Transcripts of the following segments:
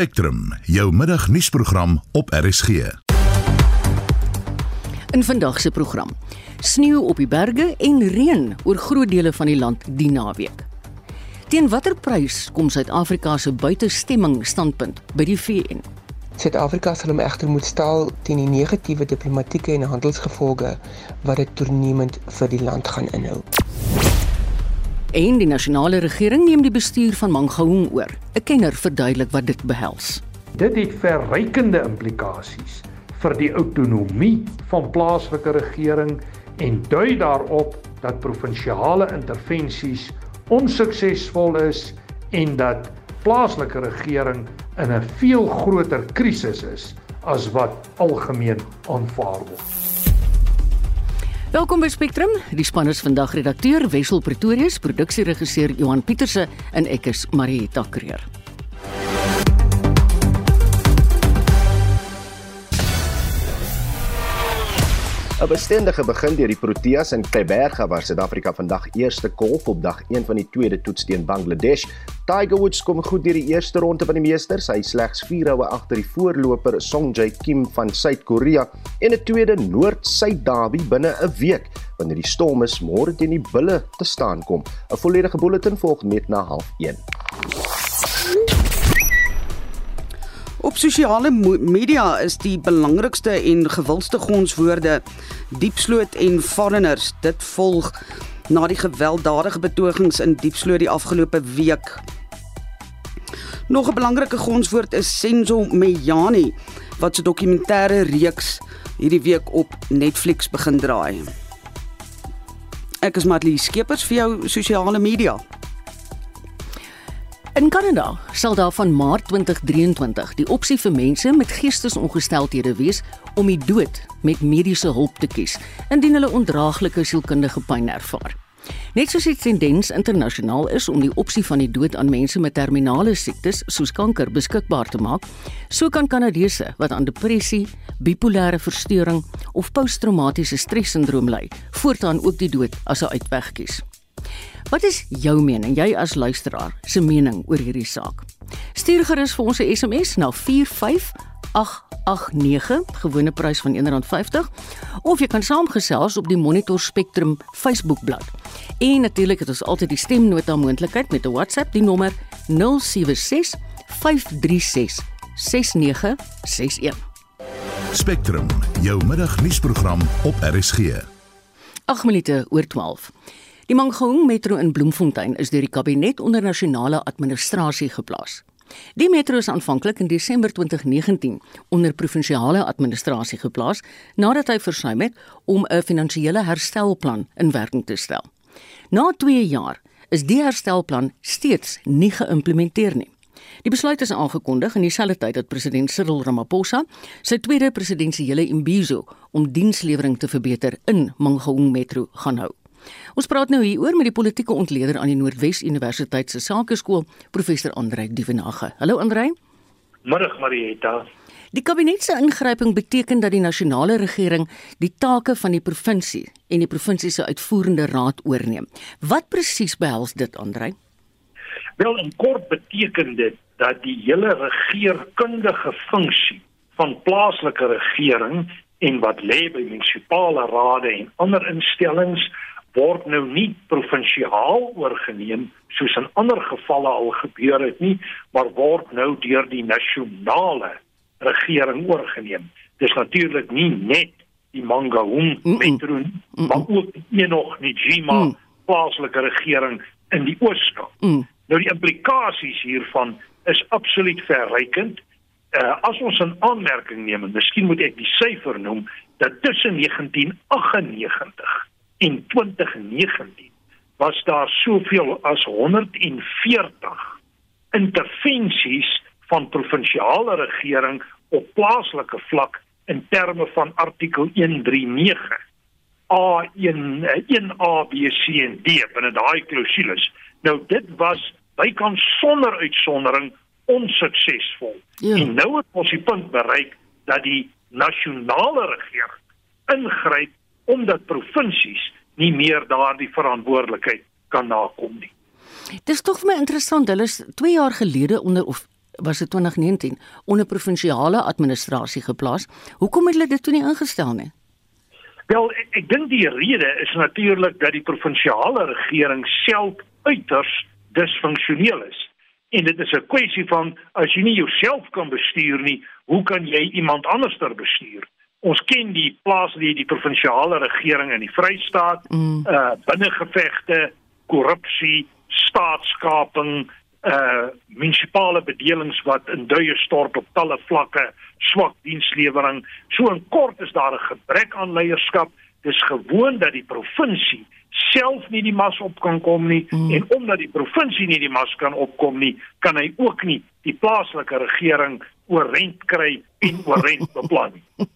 Spectrum, jou middagnuusprogram op RSG. In vandag se program: Sneeu op die berge en reën oor groot dele van die land die naweek. Teen watter prys kom Suid-Afrika se buitestemming standpunt by die VN? Suid-Afrika sal hom egter moet stel teen die negatiewe diplomatieke en handelsgevolge wat dit toenemend vir die land gaan inhou. En die nasionale regering neem die bestuur van Mangaung oor. 'n Kenner verduidelik wat dit behels. Dit het verrykende implikasies vir die autonomie van plaaslike regering en dui daarop dat provinsiale intervensies onsuksesvol is en dat plaaslike regering in 'n veel groter krisis is as wat algemeen aanvaar word. Welkom by Spectrum. Die span is vandag redakteur Wessel Pretorius, produksieregisseur Johan Pieterse en ek is Marieta Kreer. 'n Bestendige begin deur die Proteas in Kleiberga waar Suid-Afrika vandag eerste kolf op dag 1 van die tweede toets teen Bangladesh. Tiger Woods kom goed deur die eerste ronde van die Meesters. Hy slegs 4 houe agter die voorloper Sungjae Kim van Suid-Korea en 'n tweede Noord-Suid derby binne 'n week wanneer die Stormers môre teen die Bulle te staan kom. 'n Volledige bulletin volg net na 0.30. Op sosiale media is die belangrikste en gewildste gonswoorde diepsloot en foreigners. Dit volg na die gewelddadige betogings in Diepsloot die afgelope week. Nog 'n belangrike gonswoord is Senzo Mejani wat se dokumentêre reeks hierdie week op Netflix begin draai. Ek is Matlie Skeepers vir jou sosiale media. In Kanada sal daar van Maart 2023 die opsie vir mense met geestesongesteldhede wees om die dood met mediese hulp te kies indien hulle ondraaglike sielkundige pyn ervaar. Net soos dit tendens internasionaal is om die opsie van die dood aan mense met terminale siektes soos kanker beskikbaar te maak, so kan Kanadese wat aan depressie, bipolêre verstoring of posttraumatiese stressindroom ly, voortaan ook die dood as 'n uitweg kies. Wat is jou mening, jy as luisteraar, se mening oor hierdie saak? Stuur gerus vir ons 'n SMS na 45889, gewone prys van R1.50, of jy kan saamgesels op die Monitor Spectrum Facebookblad. En natuurlik het ons altyd die stemnota moontlikheid met 'n WhatsApp, die nommer 076 536 6961. Spectrum, jou middagnuusprogram op RSG. 8 minute oor 12. Die Mangaung Metro in Bloemfontein is deur die kabinet onder nasionale administrasie geplaas. Die metro is aanvanklik in Desember 2019 onder provinsiale administrasie geplaas nadat hy versuim het om 'n finansiële herstelplan in werking te stel. Na 2 jaar is die herstelplan steeds nie geïmplementeer nie. Die besluit is aangekondig in dieselfde tyd dat president Cyril Ramaphosa sy tweede presidensiële imbizo om dienslewering te verbeter in Mangaung Metro gaan hou. Ons praat nou hier oor met die politieke ontleder aan die Noordwes Universiteit se Sakeskool, professor Andrei Dievenage. Hallo Andrei. Middag Marieta. Die kabinet se ingryping beteken dat die nasionale regering die take van die provinsie en die provinsie se uitvoerende raad oorneem. Wat presies behels dit, Andrei? Wel, in kort beteken dit dat die hele regeringskundige funksie van plaaslike regering en wat lê by munisipale rade en ander instellings word nou nie provinsiaal oorgeneem soos in ander gevalle al gebeur het nie, maar word nou deur die nasionale regering oorgeneem. Dis natuurlik nie net die Mangaung metro, mm -mm. maar ook nie nog nie Jima mm. plaaslike regering in die Ooskaap. Mm. Nou die implikasies hiervan is absoluut verrykend. Uh, as ons 'n aanmerking neem, en miskien moet ek die syfer noem, dat tussen 1998 en 2019 was daar soveel as 140 intervensies van provinsiale regering op plaaslike vlak in terme van artikel 139 A1 1A B C en D binne daai klousules. Nou dit was bykans sonder uitsondering onsuksesvol. Ja. En nou het ons die punt bereik dat die nasionale regering ingryp omdat provinsies nie meer daardie verantwoordelikheid kan nakom nie. Dis tog vir my interessant. Hulle is 2 jaar gelede onder of was dit 2019 onder provinsiale administrasie geplaas. Hoekom het hulle dit toe nie ingestel nie? Wel, ek, ek dink die rede is natuurlik dat die provinsiale regering self uiters disfunksioneel is. En dit is 'n kwessie van as jy nie jouself kan bestuur nie, hoe kan jy iemand anderster bestuur? Ons ken die plaas die die provinsiale regering in die Vrystaat, mm. uh binnengevegte, korrupsie, staatskaping, uh munisipale bedelings wat in duie stort op talle vlakke, swak dienslewering. So in kort is daar 'n gebrek aan leierskap. Dis gewoon dat die provinsie self nie die mas op kan kom nie mm. en omdat die provinsie nie die mas kan opkom nie, kan hy ook nie die plaaslike regering oorent kry en oorent beplan nie.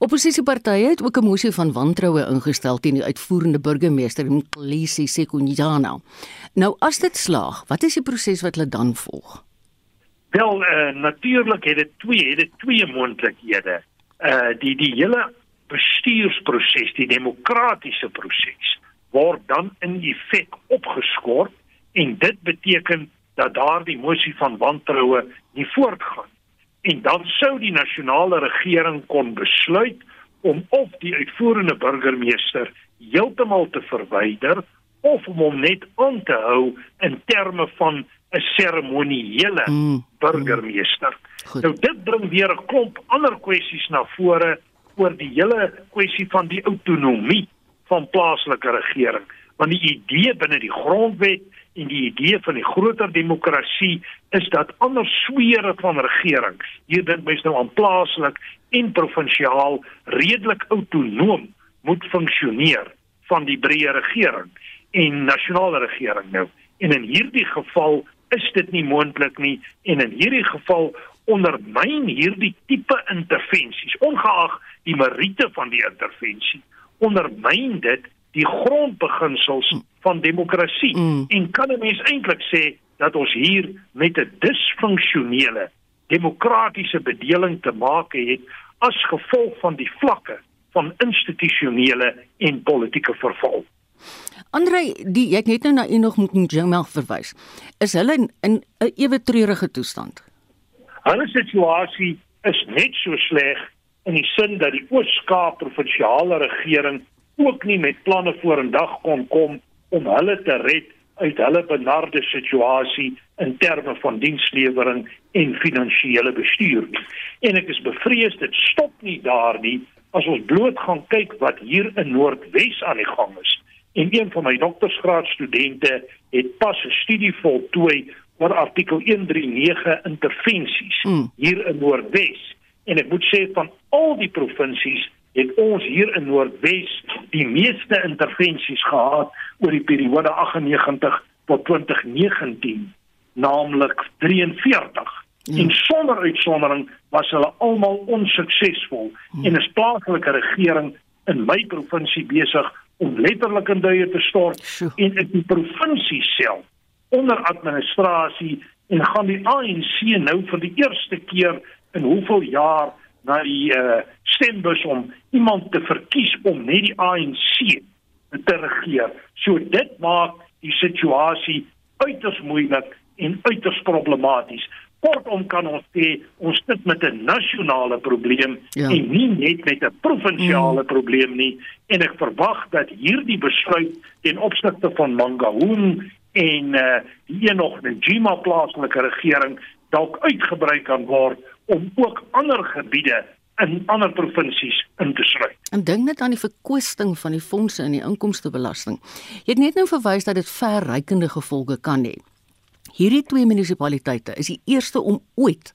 Opposisiepartye het ook 'n mosie van wantroue ingestel teen die uitvoerende burgemeester Mkhlisi Sekhunyana. Nou as dit slaag, wat is die proses wat hulle dan volg? Wel, uh, natuurlik het dit twee, het dit twee moontlikhede. Uh die die hele bestuursproses, die demokratiese proses word dan in effek opgeskort en dit beteken dat daardie mosie van wantroue nie voortgaan en dan sou die nasionale regering kon besluit om of die uitvoerende burgemeester heeltemal te verwyder of om hom net aan te hou in terme van 'n seremoniele mm. burgemeester. Mm. Nou dit bring weer 'n klomp ander kwessies na vore oor die hele kwessie van die autonomie van plaaslike regering. Want die idee binne die grondwet en die idee van die groter demokrasie is dat ander swere van regering, hier dink mense nou aan plaaslik en provinsiaal redelik autonoom moet funksioneer van die breë regering en nasionale regering nou. En in hierdie geval is dit nie moontlik nie en in hierdie geval ondermyn hierdie tipe intervensies ongeag die meriete van die intervensie ondermyn dit die grondbeginsels van demokrasie mm. en kan 'n mens eintlik sê dat ons hier met 'n disfunksionele demokratiese bedeling te maak het as gevolg van die vlakke van institusionele en politieke verval. Andre, die jy het net nou na u nog moet Njema verwys. Is hulle in 'n ewe treurige toestand? Hulle situasie is net so sleg in die sin dat die Oos-Kaap provinsiale regering ook nie met planne vorendag kon kom om hulle te red uit hulle benarde situasie in terme van dienslewering en finansiële bestuur. En ek is bevrees dit stop nie daar nie as ons bloot gaan kyk wat hier in Noordwes aan die gang is. En een van my doktorsgraad studente het pas 'n studie voltooi oor artikel 139 intervensies mm. hier in Noordwes. En ek moet sê van al die provinsies het ons hier in Noordwes die meeste intervensies gehad oor die periode 98 tot 2019 naamlik 43 ja. en sonder uitsondering was hulle almal onsuksesvol ja. en 'n plaaslike regering in my provinsie besig om letterlik in duie te stort Sjoe. en in die provinsie self onder administrasie en gaan die ANC nou vir die eerste keer in hoeveel jaar na die uh, stembus om iemand te verkies om net die ANC te regeer. So dit maak die situasie uiters moeilik en uiters problematies. Kortom kan ons sê ons sit met 'n nasionale probleem ja. en nie net met 'n provinsiale mm. probleem nie en ek verwag dat hierdie besluit ten opsigte van Mangaung en uh, die een nog 'n Jima plaaslike regering dalk uitgebrei kan word om ook ander gebiede in ander provinsies in te sluit. En dink net aan die verkwisting van die fondse in die inkomstebelasting. Jy het net nou verwys dat dit verrykende gevolge kan hê. Hierdie twee munisipaliteite is die eerste om ooit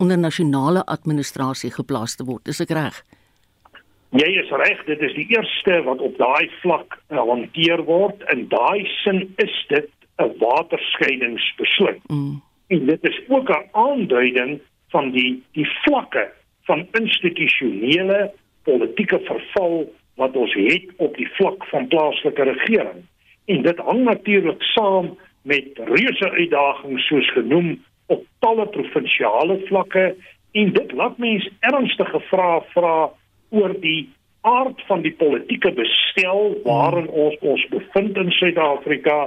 onder nasionale administrasie geplaas te word. Is ek reg? Jy is reg, dit is die eerste wat op daai vlak uh, hanteer word. In daai sin is dit 'n waterskeidingsbesluit. Mm. En dit is ook 'n aanduiding van die die vlakke van institusionele politieke verval wat ons het op die vlak van plaaslike regering. En dit hang natuurlik saam met reuse uitdagings soos genoem op talle provinsiale vlakke en dit laat mense ernstige vrae vra oor die aard van die politieke bestel waarin ons ons bevind in Suid-Afrika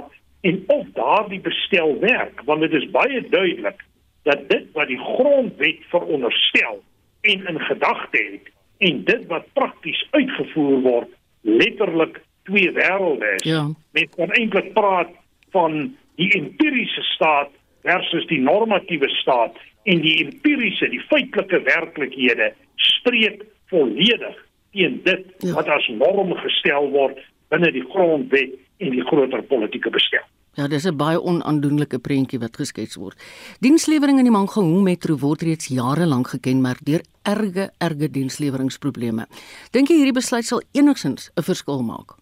en of daardie bestel werk want dit is baie duidelik dat dit wat die grondwet veronderstel en in gedagte het en dit wat prakties uitgevoer word letterlik twee wêrelde is. Ja. Met kan eintlik praat van die empiriese staat versus die normatiewe staat en die empiriese, die feitelike werklikhede streek volledig teen dit Ja. wat as norm gestel word binne die grondwet en die groter politieke bestel. Ja, dis 'n baie onaandoenlike prentjie wat geskets word. Dienslewering in die Mangaung metro word reeds jare lank gekenmerk deur erge erge diensleweringsprobleme. Dink jy hierdie besluit sal enigsins 'n verskil maak?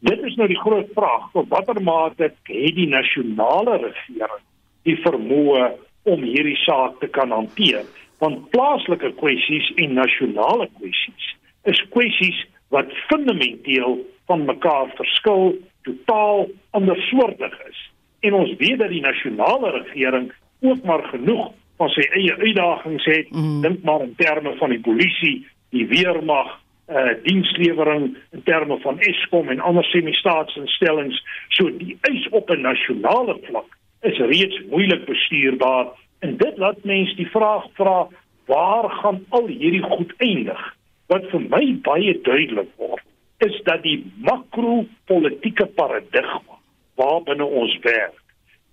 Dit is nou die groot vraag, tot watter mate het die nasionale regering die vermoë om hierdie saak te kan hanteer? Want plaaslike kwessies en nasionale kwessies is kwessies wat fundamenteel van mekaar verskil, totaal andersoortig is. En ons weet dat die nasionale regering ook maar genoeg van sy eie uitdagings het, mm. dink maar in terme van die polisie, die weermag, uh dienslewering in terme van Eskom en ander semi-staatsinstellings. So die eis op 'n nasionale vlak is reeds moeilik bestuurbaar en dit laat mense die vraag vra waar gaan al hierdie goed eindig? Wat vir my baie duidelik word, is dat die makropolitiese paradigma waarbinne ons werk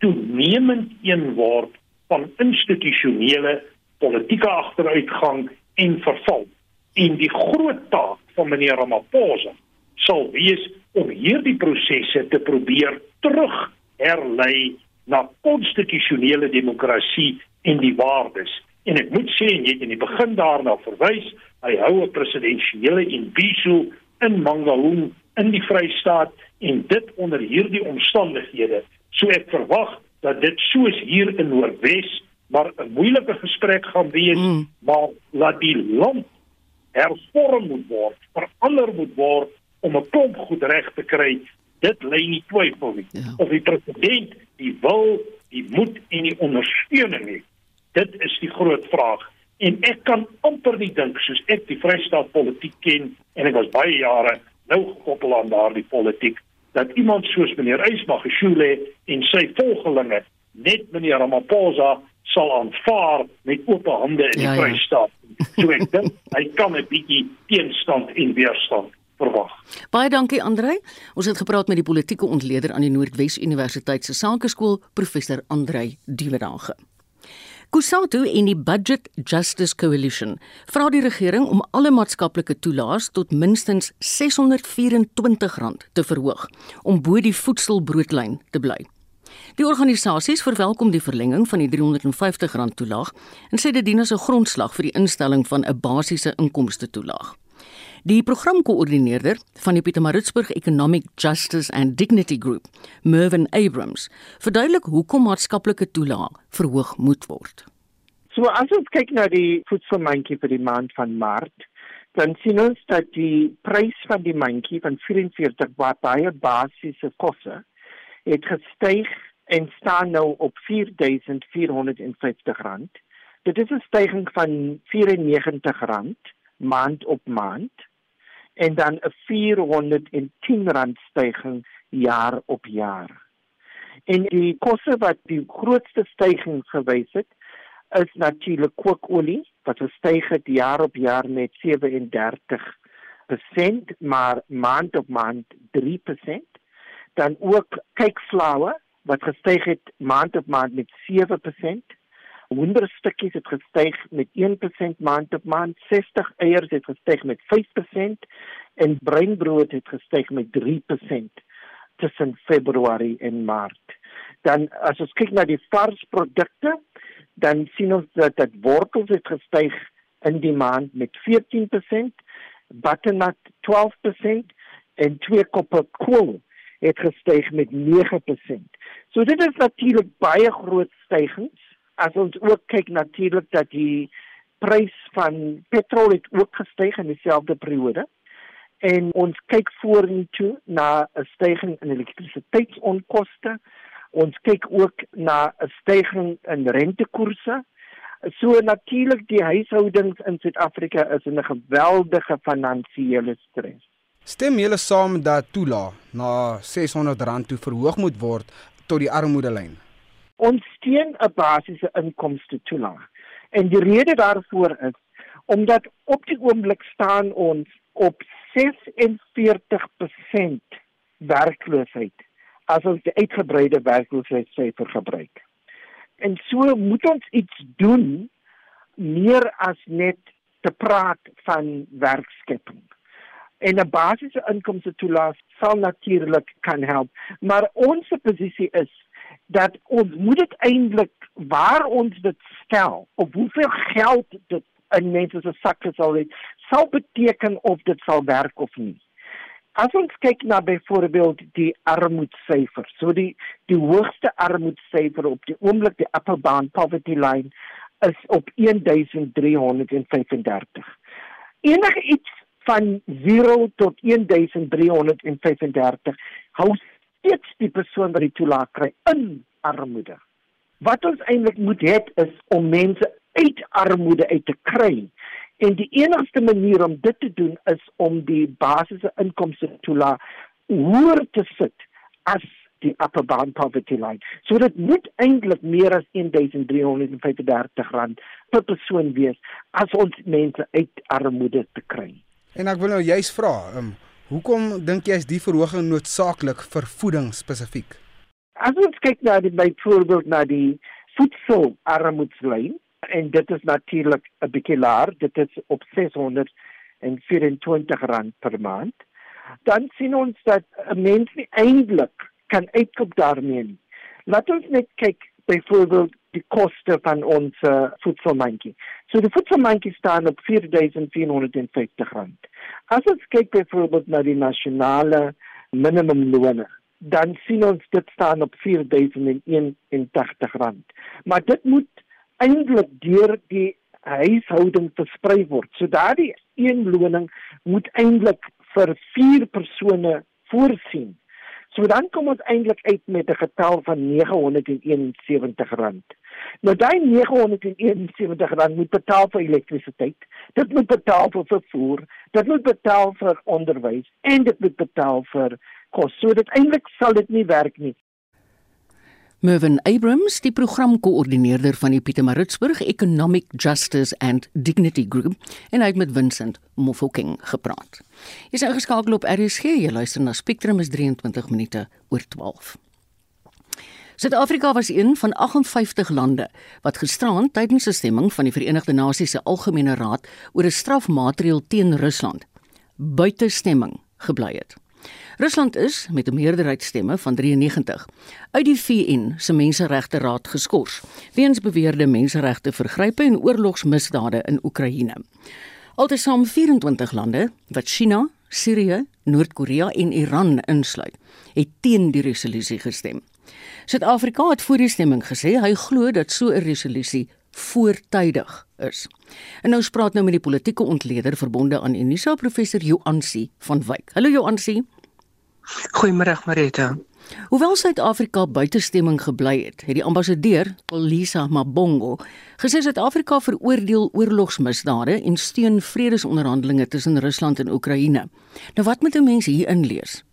toenemend een word van institusionele politieke agteruitgang en verval. En die groot taak van meneer Ramaphosa sal wees om hierdie prosesse te probeer terug herlei na konstitusionele demokrasie en die waardes. En ek moet sê en jy het in die begin daarna verwys, hy hou 'n presidensiële imbiso in Mangaung in die Vrystaat en dit onder hierdie omstandighede. So ek verwag dat dit soos hier in Noordwes maar 'n moeilike gesprek gaan wees, mm. maar laat die land hervorm moet word, verander moet word om 'n klomp goed reg te kry. Dit lê nie twyfel nie. Ja. Of die president die wil, die moed en die ondersteuning het. Dit is die groot vraag. En ek kan amper nie dink soos ek die Vrystaat politiek ken en ek was baie jare nou gekoppel aan daardie politiek dat iemand soos meneer Ysmagashule en sy volgelinge net meneer Ramaphosa sal aanvaar met oop hande in die Ja, ja. Vrystaat. So ek dink hy kan 'n bietjie teenstand en weerstand verwag. Baie dankie Andrei. Ons het gepraat met die politieke ontleder aan die Noordwes Universiteit se Sakeskool, professor Andrei Diewerage. Kusatu en die Budget Justice Coalition vra die regering om alle maatskaplike toelaas tot minstens R624 te verhoog om bo die voedselbroodlyn te bly. Die organisasies verwelkom die verlenging van die R350 toelaag en sê dit dien as 'n grondslag vir die instelling van 'n basiese inkomste toelaag. Die programkoördineerder van die Pietermaritzburg Economic Justice and Dignity Group, Mervin Abrams, verduidelik hoekom maatskaplike toelaag verhoog moet word. So as ons kyk na die voedselmandjie vir die maand van Maart, dan sien ons dat die prys van die mandjie van 44 wat baie basiese kosse het gestyg en staan nou op R4450. Dit is 'n stygings van R94 maand op maand en dan 'n R410 stygings jaar op jaar. En die kosse wat die grootste stygings gewys het, is natuurlik kookolie wat gestyg het jaar op jaar met 37%, maar maand op maand 3%. Dan ook kykflour wat gestyg het maand op maand met 7%. Hoenderstukkies het gestyg met 1% maand op maand, 60 eiers het gestyg met 5% en breinbrood het gestyg met 3% tussen Februarie en Maart. Dan as ons kyk na die varsprodukte, dan sien ons dat dat wortels het gestyg in die maand met 14%, butternut 12% en twee koppe kool het gestyg met 9%. So dit is natuurlik baie groot stygings. As ons ook kyk natuurlik dat die prys van petrol het ook gestyg in dieselfde periode en ons kyk vorentoe na 'n stygings in elektrisiteitsonkoste. Ons kyk ook na 'n stygings in rentekoerse. So natuurlik die huishoudings in Suid-Afrika is in 'n geweldige finansiële stres. Stem julle saam dat toela na R600 toe verhoog moet word tot die armoedelyn? Ons steun 'n basiese inkomste toelaag. En die rede daarvoor is omdat op die oomblik staan ons op 46% werkloosheid as ons die uitgebreide werkloosheidssyfer gebruik. En so moet ons iets doen meer as net te praat van werkskepping. En 'n basiese inkomste toelaat sal natuurlik kan help, maar ons posisie is dat ons moet dit eintlik waar ons dit stel op hoeveel geld dit in mense se sakke sal hê, sal beteken of dit sal werk of nie. As ons kyk na byvoorbeeld die armoedsyfer, so die die hoogste armoedsyfer op die oomblik die upper bound poverty line is op 1335. Enige iets van 0 tot 1335 hou steeds die persoon wat die toelaag kry in armoede. Wat ons eintlik moet hê is om mense uit armoede uit te kry En die enigste manier om dit te doen is om die basiese inkomste toelaat hoër te sit as die upper bound poverty line. So dit moet eintlik meer as 1335 rand per persoon wees as ons mense uit armoede te kry. En ek wil nou juist vra, um, hoekom dink jy is die verhoging noodsaaklik vir voeding spesifiek? As ons kyk na die byvoorbeeld na die voedselarmoedslyn, en dit is natuurlik 'n bietjie laer dit is op 624 rand per maand dan sien ons dat 'n mens nie eintlik kan uitkom daarmee nie. Laat ons net kyk byvoorbeeld die koste van ons uh, voedselmandjie. So die voedselmandjie staan op 4450 rand as ons kyk byvoorbeeld na die nasionale minimumloon dan sien ons dit staan op 4081 rand maar dit moet eintlik deur die huishouding versprei word. So daardie een loning moet eintlik vir 4 persone voorsien. So dan kom ons eintlik uit met 'n getal van R971. Nou daai R971 moet betaal vir elektrisiteit. Dit moet betaal vir vervoer, dit moet betaal vir onderwys en dit moet betaal vir kos. So dit eintlik sal dit nie werk nie. Mervin Abrams, die programkoördineerder van die Pietermaritzburg Economic Justice and Dignity Group, en hy het met Vincent Mofokeng gepraat. Jy is ingeskakel op RSG, jy luister na Spectrum is 23 minute oor 12. Suid-Afrika was een van 58 lande wat gisteraan tydens 'n stemming van die Verenigde Nasies se Algemene Raad oor 'n strafmaatreël teen Rusland buite stemming gebly het. Rusland is met 'n meerderheidsstemme van 93 uit die VN se Menseregte Raad geskort weens beweerde menseregte vergrype en oorlogsmisdade in Oekraïne. Altesaam 24 lande wat China, Sirië, Noord-Korea en Iran insluit, het teen die resolusie gestem. Suid-Afrika het voor die stemming gesê hy glo dat so 'n resolusie voortydig is. En nou spraak nou met die politieke ontleder verbonde aan Unisa professor Joansi van Wyk. Hallo Joansi. Goeiemôre Marita. Hoewel Suid-Afrika buitestemming gebly het, het die ambassadeur, Lisa Mabongo, gesê Suid-Afrika veroordeel oorlogsmisdade en steun vredesonderhandelinge tussen Rusland en Oekraïne. Nou wat moet 'n mens hier inlees?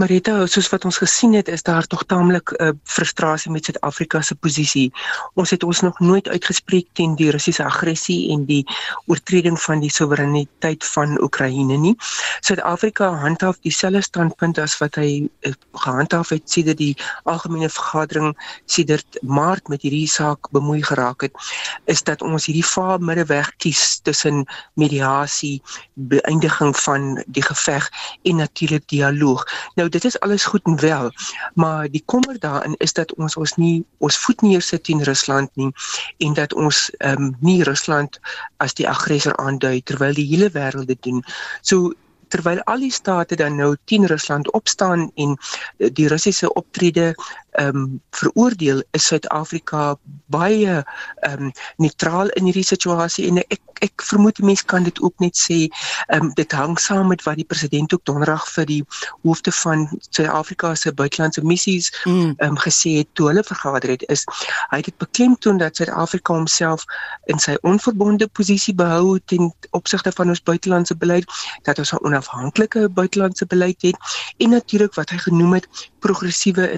Marita, soos wat ons gesien het, is daar tog taamlik 'n uh, frustrasie met Suid-Afrika se posisie. Ons het ons nog nooit uitgespreek teen die Russiese aggressie en die oortreding van die soewereiniteit van Oekraïne nie. Suid-Afrika handhaaf dieselfde standpunt as wat hy uh, gehandhaaf het sedert die algemene vergadering sedert Maart met hierdie saak bemoei geraak het, is dat ons hierdie vaal middeweg kies tussen mediasie, beëindiging van die geveg en natuurlik dialoog. Nou dit is alles goed en wel, maar die kommer daarin is dat ons ons nie ons voet neersit teen Rusland nie en dat ons ehm um, nie Rusland as die aggressor aandui terwyl die hele wêreld dit doen. So terwyl al die state dan nou teen Rusland opstaan en die Russiese optrede ehm um, veroordeel is Suid-Afrika baie ehm um, neutraal in hierdie situasie en ek ek vermoed mense kan dit ook net sê, ehm um, dit hang saam met wat die president ook donderdag vir die hoofde van Suid-Afrika se buitelandse missies mm. ehm um, gesê het toe hulle vergader het is hy het dit beklemtoon dat Suid-Afrika homself in sy onverbonde posisie behou ten opsigte van ons buitelandse beleid, dat ons 'n onafhanklike buitelandse beleid het en natuurlik wat hy genoem het progressiewe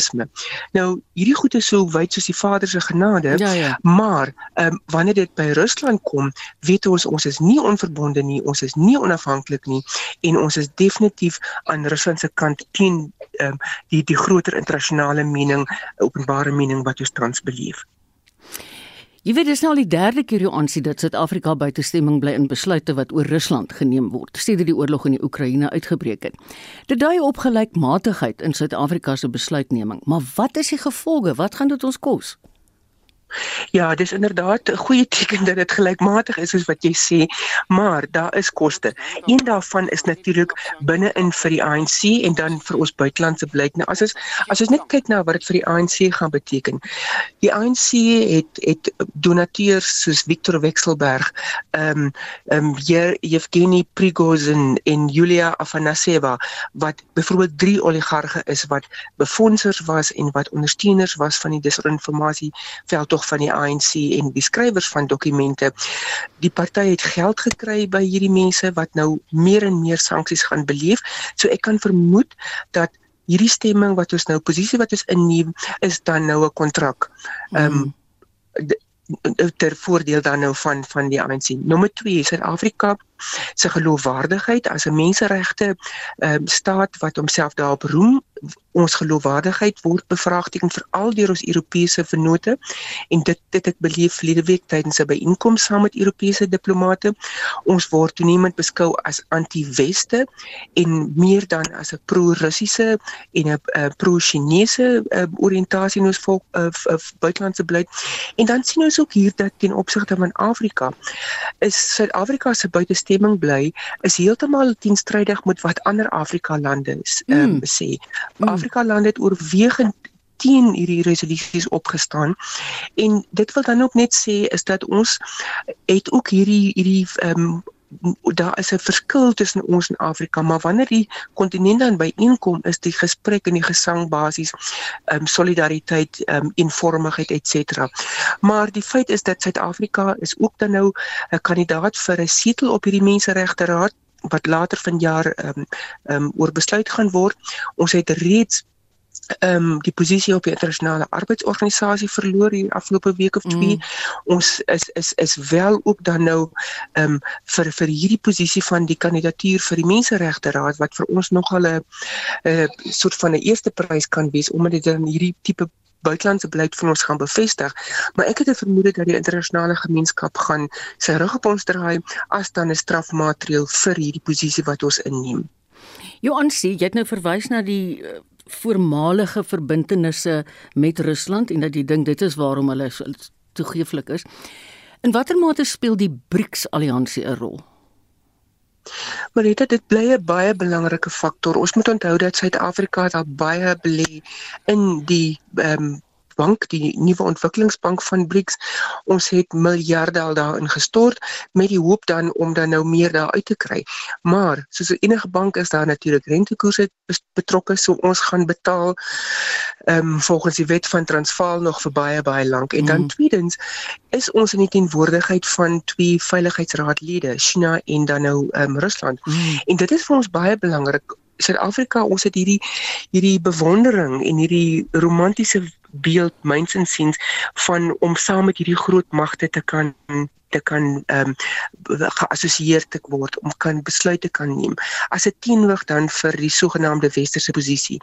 internasionalisme. Nou hierdie goed is so wyd soos die Vader se genade, ja, ja. maar ehm um, wanneer dit by Rusland kom, weet ons ons is nie onverbonde nie, ons is nie onafhanklik nie en ons is definitief aan Rusland se kant teen ehm um, die die groter internasionale mening, openbare mening wat ons tans beleef. Jy weet dis nou al die derde keer hoe aansien dat Suid-Afrika buite stemming bly in besluite wat oor Rusland geneem word sedert die oorlog in die Oekraïne uitgebreek het. Dit dui op gelykmatigheid in Suid-Afrika se besluitneming, maar wat is die gevolge? Wat gaan dit ons kos? Ja, dis inderdaad 'n goeie teken dat dit gelykmatig is soos wat jy sê, maar daar is koste. Een daarvan is natuurlik binne-in vir die ANC en dan vir ons buitelandse beleid. Nou as ons as ons net kyk na wat dit vir die ANC gaan beteken. Die ANC het het donateurs soos Victor Wexelberg, ehm um, ehm um, Yevgeny Prigozhin en Yulia Afanaseva wat byvoorbeeld drie oligarge is wat befondsers was en wat ondersteuners was van die disinformasie veld tog van die ANC en die skrywers van dokumente. Die party het geld gekry by hierdie mense wat nou meer en meer sanksies gaan beleef. So ek kan vermoed dat hierdie stemming wat ons nou posisie wat ons inneem is dan nou 'n kontrak. Ehm um, ter voordeel dan nou van van die ANC. Nommer 2, Suid-Afrika se geloofwaardigheid as 'n menseregte um, staat wat homself daarop roem ons geloofwaardigheid word bevraagteken veral deur ons Europese vennote en dit dit ek beleef verlede week tydens 'n byeenkoms saam met Europese diplomate. Ons word toenemend beskou as anti-weste en meer dan as 'n pro-russiese en 'n pro-chinese oriëntasie in ons volk of, of buitelandse beleid. En dan sien ons ook hier dat ten opsigte van Afrika is Suid-Afrika se buitestemming bly is heeltemal teenstrydig met wat ander Afrika lande um, mm. sê Mm. Afrika lande het oorwegend teen hierdie resolusies opgestaan en dit wil dan ook net sê is dat ons het ook hierdie hierdie ehm um, daar is 'n verskil tussen ons en Afrika maar wanneer die kontinent dan byeenkom is die gesprek en die gesang basies ehm um, solidariteit ehm um, eenvormigheid ens. Maar die feit is dat Suid-Afrika is ook dan nou 'n kandidaat vir 'n setel op hierdie menseregte raad wat later vanjaar ehm um, ehm um, oor besluit gaan word. Ons het reeds ehm um, die posisie op die internasionale arbeidsorganisasie verloor hier afgelope week of twee. Mm. Ons is is is wel ook dan nou ehm um, vir vir hierdie posisie van die kandidatuur vir die menseregte raad wat vir ons nogal 'n 'n soort van 'n eerste prys kan wees omdat dit dan hierdie tipe buitelandse beleid van ons gaan bevestig, maar ek het 'n vermoede dat die internasionale gemeenskap gaan sy rug op ons draai as dan 'n strafmaatreël vir hierdie posisie wat ons inneem. Johan sê jy het nou verwys na die uh, voormalige verbintenisse met Rusland en dat jy dink dit is waarom hulle so toegeeflik is. In watter mate speel die BRICS alliansie 'n rol? Maar dit dit bly 'n baie belangrike faktor. Ons moet onthou dat Suid-Afrika daar baie belê in die ehm um, bank, die nuwe ontwikkelingsbank van BRICS. Ons het miljarde al daarin gestort met die hoop dan om dan nou meer daar uit te kry. Maar soos enige bank is daar natuurlik rentekoerse betrokke, so ons gaan betaal ehm um, volgens die wet van Transvaal nog vir baie baie lank. En dan mm. tweedens is ons in die teenwoordigheid van twee veiligheidsraadlede, China en dan nou ehm um, Rusland. Mm. En dit is vir ons baie belangrik Suid-Afrika ons het hierdie hierdie bewondering en hierdie romantiese beeld myns insiens van om saam met hierdie groot magte te kan te kan ehm um, geassosieer te word om kan besluite kan neem as 'n teenwig dan vir die sogenaamde westerse posisie.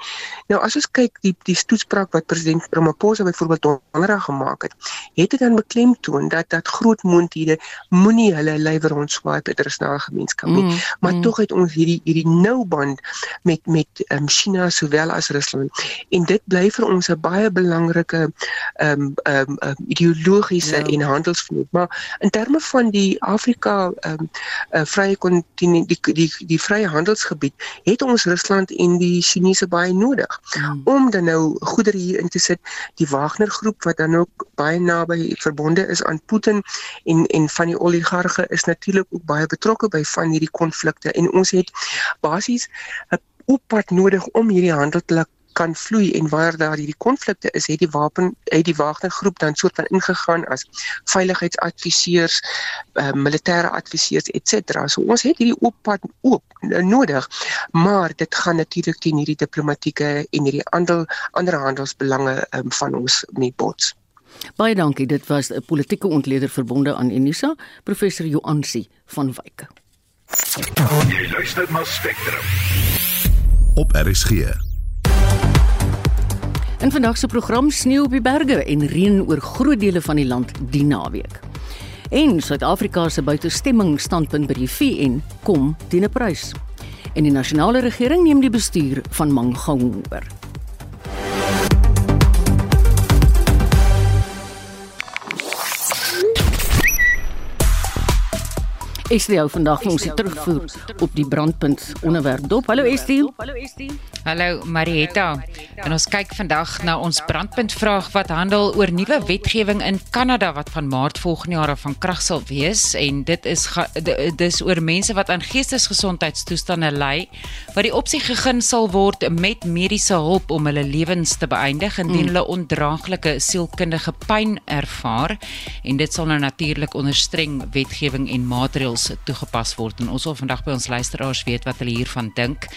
Nou as ons kyk die die toespraak wat president Ramaphosa byvoorbeeld donderdag gemaak het, het dit dan beklemtoon dat dat groot mondhede moenie hulle lywe rondswaai by internasionale gemeenskap nie, mm, maar mm. tog het ons hierdie hierdie nou band met met ehm um, China sowel as Rusland en dit bly vir ons 'n baie belangrike belangrike ehm um, ehm um, um, ideologiese ja. en handelsvloot. Maar in terme van die Afrika ehm um, uh, vrye kontinent die die die vrye handelsgebied het ons Rusland en die Chinese baie nodig hmm. om dan nou goedere hier in te sit. Die Wagner groep wat dan ook baie naby verbonde is aan Putin en en van die oligarge is natuurlik ook baie betrokke by van hierdie konflikte en ons het basies 'n oppad nodig om hierdie handel te kan vloei en waar daar hierdie konflikte is, het die wapen het die Wagner groep dan soort van ingegaan as veiligheidsadviseurs, uh, militêre adviseurs ens. So ons het hierdie oppad ook nodig, maar dit gaan natuurlik teen hierdie diplomatieke en hierdie ander ander handelsbelange um, van ons nie bots. Baie dankie. Dit was 'n politieke ontleder verbonde aan Unisa, professor Joansi van Wyke. Jy luister na Spectrum. Op RSG. In vandag se program sneeu op die berge en reën oor groot dele van die land die naweek. En Suid-Afrika se buitestemming standpunt by die VN kom teen 'n prys. En die nasionale regering neem die bestuur van Mangaung oor. Estie hou vandag vir ons die terugvoer op die brandpunt onderwerp dop. Hallo Estie. Hallo Estie. Hallo Marietta. En ons kyk vandag na ons brandpunt vraag wat handel oor nuwe wetgewing in Kanada wat van Maart volgende jaar af van krag sal wees en dit is dis oor mense wat aan geestesgesondheidstoestande ly wat die opsie gegee sal word met mediese hulp om hulle lewens te beëindig indien mm. hulle ondraaglike sielkundige pyn ervaar en dit sal nou natuurlik onder streng wetgewing en maatreëls maatreëls toegepas word en ons wil vandag by ons luisteraars weet wat hulle hiervan dink.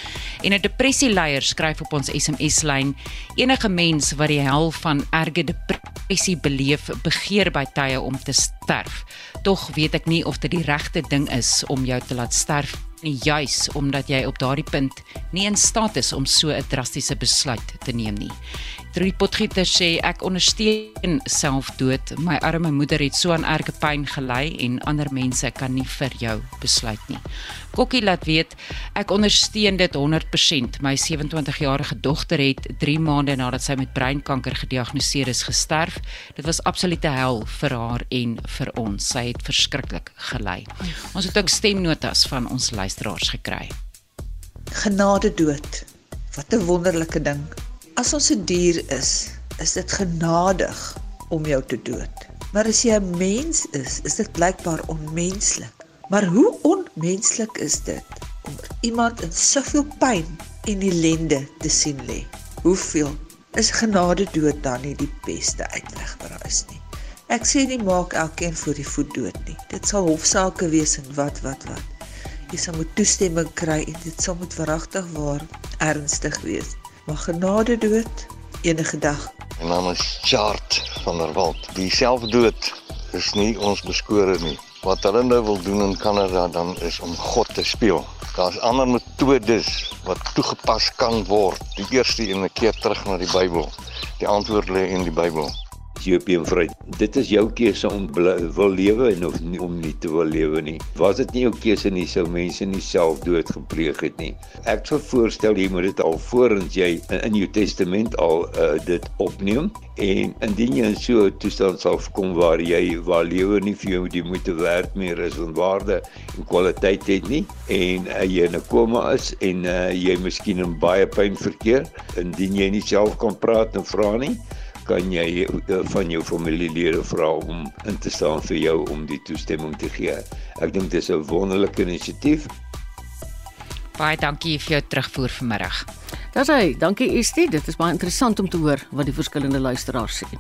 En 'n depressieleier skryf op ons SMS-lyn: Enige mens wat die hel van erge depressie beleef, begeer by tye om te sterf. Tog weet ek nie of dit die regte ding is om jou te laat sterf nie juis omdat jy op daardie punt nie in staat is om so 'n drastiese besluit te neem nie. Drie Potgieter sê ek ondersteun selfdood. My arme moeder het so aan erge pyn gely en ander mense kan nie vir jou besluit nie. Kokkie laat weet ek ondersteun dit 100%. My 27-jarige dogter het 3 maande nadat sy met breinkanker gediagnoseer is gesterf. Dit was absolute hel vir haar en vir ons. Sy het verskriklik gely. Ons het ook stemnotas van ons luisteraars gekry. Genade dood. Wat 'n wonderlike ding. As ons 'n dier is, is dit genadig om jou te dood. Maar as jy 'n mens is, is dit blykbaar onmenslik. Maar hoe onmenslik is dit om iemand in soveel pyn en ellende te sien lê? Hoeveel is genade dood dan nie die beste uitweg vir ons nie? Ek sê nie maak elkeen voor die voet dood nie. Dit sal hofsaake wees en wat wat wat. Jy sal moet toestemming kry en dit sal moet verragtig waar ernstig wees maar genade dood enige dag. My naam is Chart van der Walt. Die selfdood is nie ons beskore nie. Wat hulle nou wil doen in Kanada dan is om God te speel. Daar's ander metodes wat toegepas kan word. Die eerste een keer terug na die Bybel. Die antwoord lê in die Bybel. Ethiopian vry. Dit is jou keuse om wil lewe en of nie om nie te wil lewe nie. Was dit nie jou keuse nie sou mense nie selfdood gepleeg het nie. Ek sou voorstel jy moet dit al voorens jy in jou testament al uh, dit opneem en indien jy in so 'n toestand sal kom waar jy waar lewe nie vir jou die moeite werd meer is en waarde en kwaliteit het nie en uh, jy in 'n koma is en uh, jy miskien in baie pyn verkeer indien jy nie self kan praat en vra nie kan jy eh, van jou familielede vra om in te staan vir jou om die toestemming te gee. Ek dink dit is 'n wonderlike inisiatief. Baie dankie vir jou terugvoer vanmiddag. Dis hy, dankie Estie, dit is baie interessant om te hoor wat die verskillende luisteraars sê.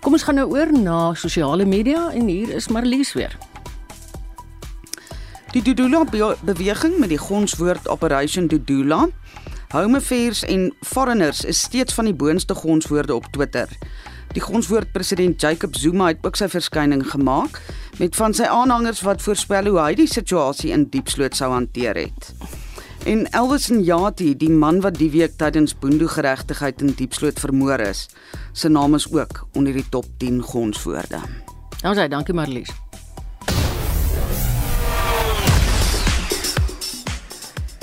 Kom ons gaan nou oor na sosiale media en hier is Marlies weer. Die Dudula beweging met die gonswoord Operation Dudula Home Affairs en Foreigners is steeds van die boonste gonswoorde op Twitter. Die gonswoord president Jacob Zuma het ook sy verskyning gemaak met van sy aanhangers wat voorspel hoe hy die situasie in Diepsloot sou hanteer het. En Elvis Njati, die man wat die week tydens Boendo geregtigheid in Diepsloot vermoor is, sy naam is ook onder die top 10 gonswoorde. Nou sê dankie Marlies.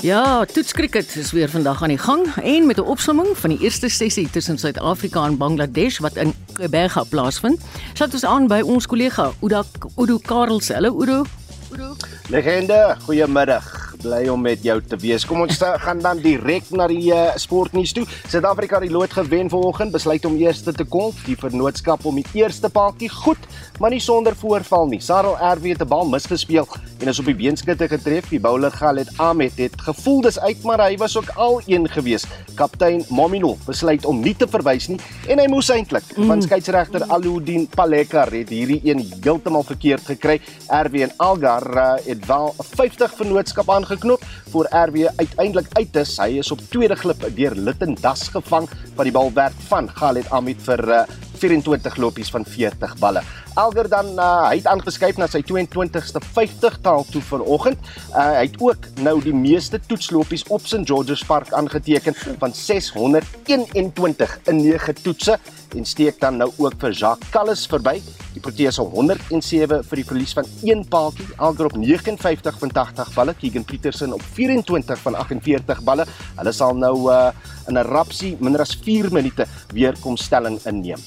Ja, toetskriket is weer vandag aan die gang en met 'n opsomming van die eerste sessie tussen Suid-Afrika en Bangladesh wat in Kebega plaasvind. Sit ons aan by ons kollega Udo Udo Karls. Hallo Udo. Udo. Legende, goeiemiddag bly om met jou te wees. Kom ons gaan dan direk na die uh, sportnuus toe. Suid-Afrika het die lood gewen vanoggend, besluit om eerste te kom. Die vennootskap om die eerste paadjie goed, maar nie sonder voorval nie. Sarel RW het 'n bal misgespeel en is op die beenskutte getref. Die bowler Khaled Ahmed het gevoel dis uit, maar hy was ook al een gewees. Kaptein Momino besluit om nie te verwys nie en hy moes eintlik mm. van skeieregter Aludin Palekar het hierdie een heeltemal verkeerd gekry. RW en Algar uh, het wel 50 vennootskap aange geknop voor RW uiteindelik uit is. Hy is op tweede glip deur Litten Das gevang van die balwerk van Khaled Ahmed vir uh, 24 lopies van 40 balle. Elger dan uh, hy het aangeskuif na sy 22ste 50 taal toe vanoggend. Uh, hy het ook nou die meeste toetslopies op St George's Park aangeteken van 621 in 9 toetse en steek dan nou ook vir Jacques Callis verby. Die Proteas op 107 vir die verlies van 1 paaltjie, Alger op 59 van 80 balle, Keegan Petersen op 24 van 48 balle. Hulle sal nou uh, in 'n rapsie minder as 4 minute weer kom stelling inneem.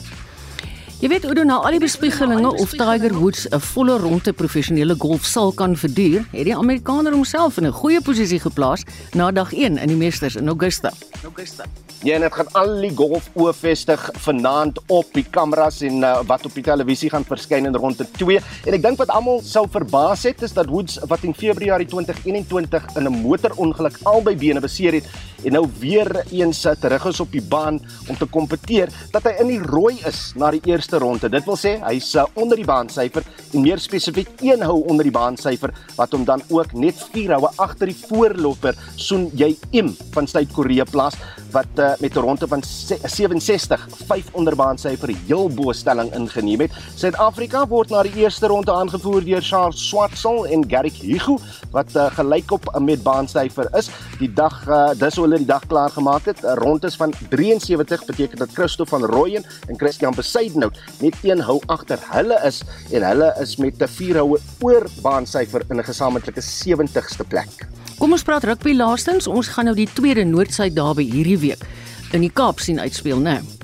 Jy weet Oudo na al die bespiegelinge of Tiger Woods 'n volle ronde professionele golf sal kan verduur, het die Amerikaner homself in 'n goeie posisie geplaas na dag 1 in die Masters in Augusta. Augusta. Ja, net gaan al die golf oorvestig vanaand op die kameras en uh, wat op die televisie gaan verskyn in ronde 2. En ek dink wat almal sou verbaas het is dat Woods wat in Februarie 2021 in 'n motorongeluk albei bene beseer het en nou weer eens terug is op die baan om te kompeteer, dat hy in die rooi is na die eerste ronde. Dit wil sê hy's uh, onder die baansyfer en meer spesifiek een hou onder die baansyfer wat hom dan ook net 4 houe agter die voorloper Soon Jae Im van Suid-Korea plaas wat uh, met ronde van 67 5 onderbaan syfer heel bo stelling ingeneem het. Suid-Afrika word na die eerste ronde aangevoer deur Charles Swartsel en Garrick Hugo wat uh, gelykop met baansyfer is. Die dag uh, dis hulle die dag klaar gemaak het. Rondes van 73 beteken dat Christo van Rooyen en Christian Besaidnout net een hou agter hulle is en hulle is met 'n 4 houe oor baansyfer in 'n gesamentlike 70ste plek. Kom ons praat rugby laastens. Ons gaan nou die tweede Noord-Suid derby hierdie week in die Kaap sien uitspeel, né? Nou.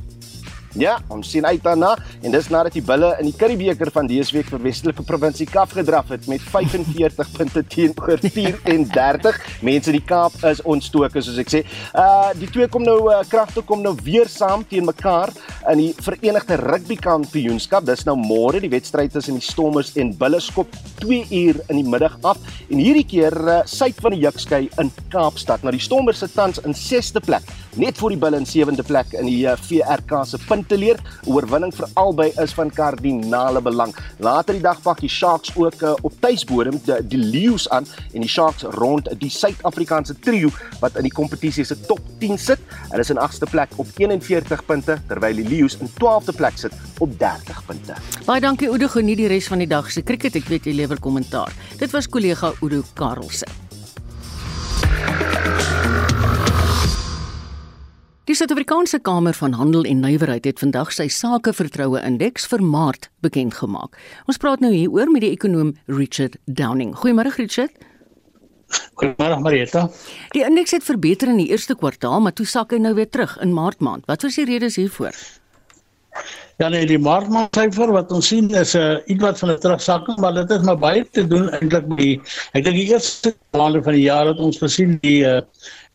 Ja, ons sien uit daarna en dis nadat die Bulle in die Curriebeeker van dese week vir Westelike Provinsie Kaap gedraf het met 45 punte teenoor 34. Mense in die Kaap is ontstoke soos ek sê. Uh die twee kom nou uh, kragte kom nou weer saam teen mekaar in die Verenigde Rugby Kampioenskap. Dis nou môre die wedstryd tussen die Stormers en Bulle skop 2 uur in die middag af en hierdie keer uh, suid van die Jukskei in Kaapstad. Nou die Stormers se tans in 6ste plek, net voor die Bulle in 7de plek in die uh, VRK se punte leer. Oorwinning vir albei is van kardinale belang. Later die dag pak die Sharks ook uh, op tuisbodem die, die Lions aan en die Sharks rond die Suid-Afrikaanse trio wat in die kompetisie se top 10 sit. Hulle is in 8ste plek op 41 punte terwyl die Lions in 12de plek sit op 30 punte. Baie dankie Oudo geniet die res van die dag se cricket. Ek weet jy lewer kommentaar. Dit was kollega Oudo Karelse. Die Suid-Afrikaanse Kamer van Handel en Nywerheid het vandag sy sakevertroue indeks vir Maart bekend gemaak. Ons praat nou hieroor met die ekonom Richard Downing. Goeiemôre Richard. Goeiemôre Marieta. Die indeks het verbeter in die eerste kwartaal, maar toe sak hy nou weer terug in Maart maand. Wat was die redes hiervoor? Ja nee, die maartmaandsyfer wat ons sien is 'n uh, eh, ietwat van 'n terugsakking, maar dit is maar baie te doen eintlik met die ek dink die eerste maande van die jaar het ons gesien die uh,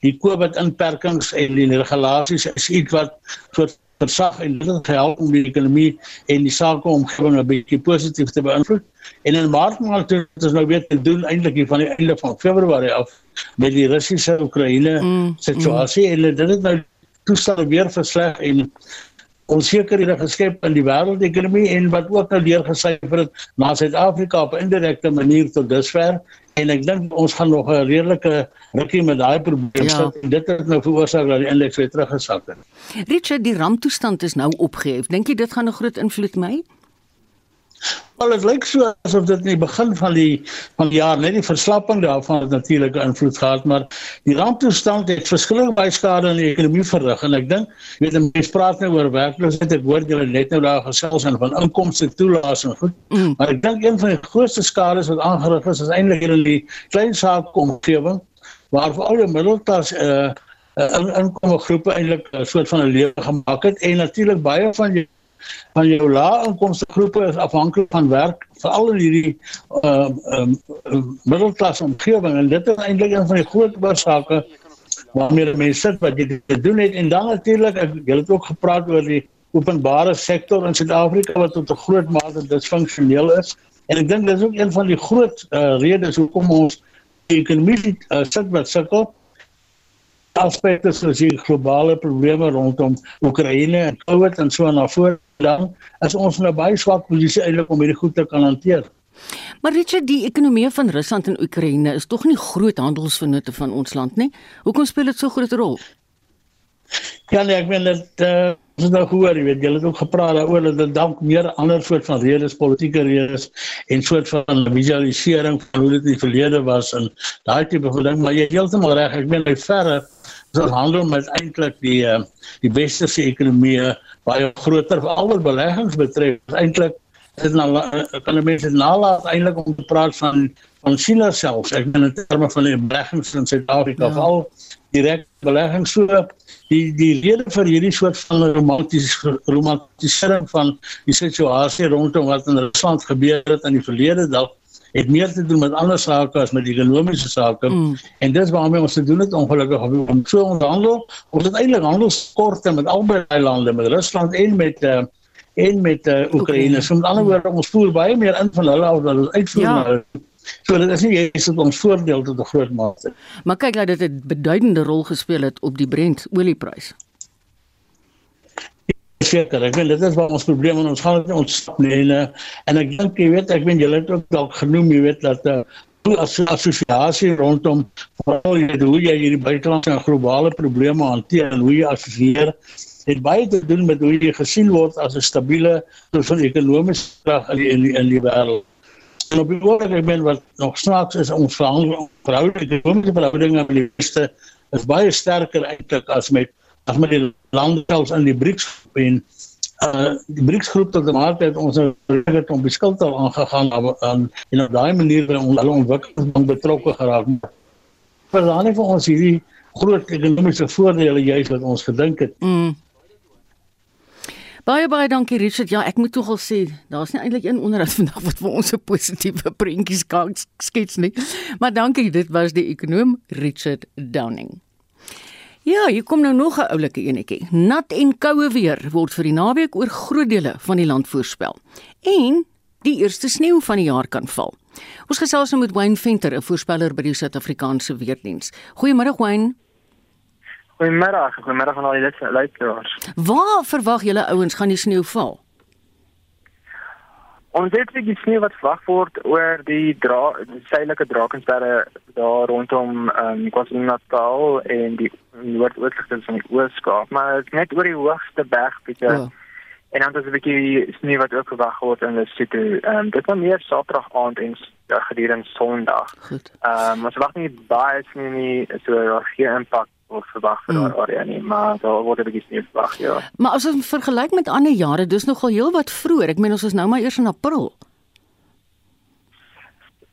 die COVID inperkings en die regulasies is iets wat vir versag en dit gehelp om die ekonomie en die sakeomgewing 'n bietjie positief te beïnvloed. En in Maart maand het ons nou weer te doen eintlik hier van die einde van Februarie af met die Russiese Oekraïne mm, situasie mm. en dit het nou toestel weer versleg en onsekerhede geskep in die wêreldekonomie en wat ook nou deurgesyfer het na Suid-Afrika op 'n indirekte manier tot dusver en ek dink ons gaan nog 'n redelike rukkie met daai probleem ja. sit en dit het nou veroorsaak dat die indeks weer teruggesak het. Richard, die ramptoestand is nou opgehef. Dink jy dit gaan 'n groot invloed my? Wel dit lyk so asof dit in die begin van die van die jaar net die verslapping daarvan het natuurlik invloed gehad, maar die ramptoestand het verskillende baie skade in die ekonomie verrig en ek dink, weet mense praat nou oor werkloosheid, ek hoor julle net nou daar gesels en van inkomste toelaas en goed, mm. maar ek dink een van die grootste skades wat aangerig is is eintlik in die klein saak omgewing waar vir al die middelklas uh in inkomme groepe eintlik 'n soort van 'n lewe gemaak het en natuurlik baie van die van jou lae inkomste groepe is afhanklik van werk veral in hierdie uh um, um, middelklas omgewing en dit is eintlik een van die groot oorsake waarmee mense sit wat jy doen het. En dan natuurlik jy het ook gepraat oor die openbare sektor in Suid-Afrika wat tot 'n groot mate disfunksioneel is. En ek dink dis ook een van die groot uh, redes hoekom ons ekonomie uh, sit wat sukkel aspekte soos die globale probleme rondom Oekraïne en COVID en so na voor dan is ons nou baie swak posisie eintlik om hierdie goed te kan hanteer. Maar Richard, die ekonomie van Rusland en Oekraïne is tog nie groot handelsvennote van ons land nie. Hoekom speel dit so groot rol? Ja, nee, ek meen dit uh Ons het nou gehoor, jy weet, julle het ook gepraat daaroor dat dit dalk meer ander soort van redes, politieke redes en soort van visualisering van hoe dit in die verlede was en daai tipe van ding, maar jy heeltemal reg. Ek meen hy verre so handel met eintlik die uh, die westerse ekonomie baie groter vir al wat beleggings betref. Eintlik dit nou kan mense nalat eintlik om te praat van van China self. Ek meen in terme van die beleggings in Suid-Afrika, ja. veral direk beleggings so die die rede vir hierdie soort van romantiese romantisering van die situasie rondom wat in Rusland gebeur het in die verlede dalk het meer te doen met ander sake as met ekonomiese sake mm. en dis waarmee ons te doen het ongelukkig om so onderhandel ons het eintlik handelskorte met albei lande met Rusland en met uh, en met uh, Oekraïne so met ander woorde ons voer baie meer in van hulle as wat ons uitvoer ja. na So dit is nie eens dat ons voordeel tot 'n groot mate. Maar kyk dat dit 'n beduidende rol gespeel het op die Brent olieprys. Seker, ek weet dit is waar ons probleme en ons gaan dit ontstaan nie en, eh, en ek dink jy weet ek weet julle het ook dalk genoem jy weet dat uh, as assosiasie rondom veral hoe jy hierdie buitelandse en globale probleme hanteer en hoe jy assosieer het baie te doen met hoe jy gesien word as 'n stabiele van ekonomiese krag in die in die wêreld. En op die oomblik ek meen wat nog snaaks is ons verhoudinge, ekonomiese verhoudinge met die Westen is baie sterker eintlik as met as met die lande selfs in die BRICS en uh die BRICS groep tot die maart het ons het om beskuld al aangegaan aan en op daai manier ons hulle ontwikkeling betrokke geraak. Dan het ons hierdie groot ekonomiese voordele juist wat ons gedink het. Mm. Baie baie dankie Richard. Ja, ek moet tog al sê, daar's nie eintlik een onderhoud vandag wat vir ons 'n positiewe prentjie skets nie. Maar dankie, dit was die ekonom Richard Downing. Ja, hier kom nou nog 'n oulike enetjie. Nat en koue weer word vir die naweek oor groot dele van die land voorspel. En die eerste sneeu van die jaar kan val. Ons gesels nou met Wayne Venter, 'n voorspeller by die Suid-Afrikaanse Weerdienste. Goeiemôre Wayne. Goeiemôre, goeiemôre aan al die luisteraars. Waar verwag julle ouens gaan die sneeu val? Ons het die sneeu wat verwag word oor die dra die suidelike Drakensberge daar rondom ehm um, KwaZulu-Natal en die noordoostelike van die Oos-Kaap, maar dit net oor die hoogste bergpieke. Oh. En dan is 'n bietjie sneeu wat ook verwag word in Lesotho. Ehm um, dit is meer Saterdag aand en ja, gedurende Sondag. Goed. Ehm um, ons verwag nie baie sneeu nie, so geen impak of verwag vir daardie mm. area nie, maar daar word 'n bietjie sneeu verwag, ja. Maar as ons vergelyk met ander jare, dis nogal heel wat vroeër. Ek meen ons is nou maar eers in April.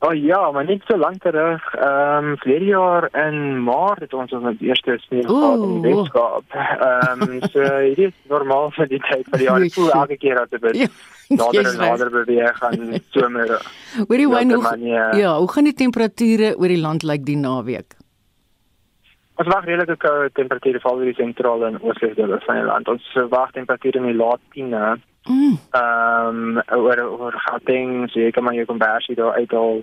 Oh ja, maar niet zo lang terug. Ehm um, verlede jaar in maart het ons ons eerste sneeu gehad in die Weskaap. Ehm um, so dit is normaal vir die tyd van die jaar. Ek voel elke keer dat dit ja, nader en nader beweeg gaan somer. Hoorie Wayne, ja, hoe gaan die temperature oor die land lyk die naweek? Ons wag redelike koue temperature val in die sentrale en oostelike dele van die land. Ons verwag temperature in die laat 10e. Mm. Ehm um, oor oor Gauteng, so jy kan maar jou konversie daar uithaal.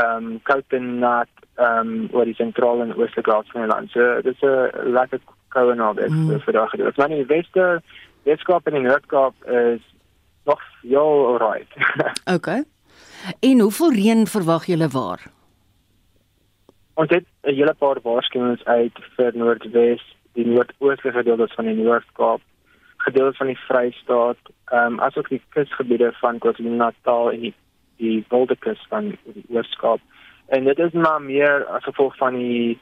Ehm um, koud en nat ehm um, oor die sentrale en oostelike dele van die land. So dis 'n lekker koue naweek mm. vir daardie gedeelte. Maar in die weste, Weskaap en die Noord-Kaap is nog heel alright. okay. En hoeveel reën verwag julle waar? Ons het 'n hele paar waarskuwings uit vir Noordwes, die noordoostelike gedeeltes van die Noord-Kaap, gedeeltes van die Vrystaat, ehm um, asook die kusgebiede van KwaZulu-Natal en die die Wildekus van die Oos-Kaap. En dit is maar meer as gevolg van die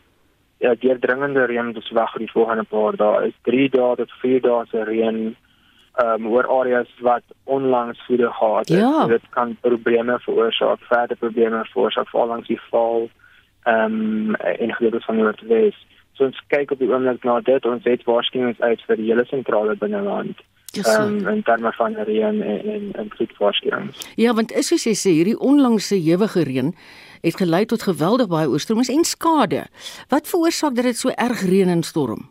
ja, deurdringende reën wat wag vir die volgende paar dae. Is 3 dae tot 4 dae se reën ehm um, oor areas wat onlangs voede gehad het. Ja. Dit kan probleme veroorsaak, verder probleme veroorsaak veral langs die val ehm um, in gedeeltes van Noordwes. So ons kyk op die oomblik na dit ons het waarskuwings uit vir die hele sentrale binneland. Ehm um, in terme van reën en en, en vloedwaarskuwings. Ja, want is soos jy sê, hierdie onlangse ewige reën het gelei tot geweldig baie oorstromings en skade. Wat veroorsaak dat dit so erg reën en storm?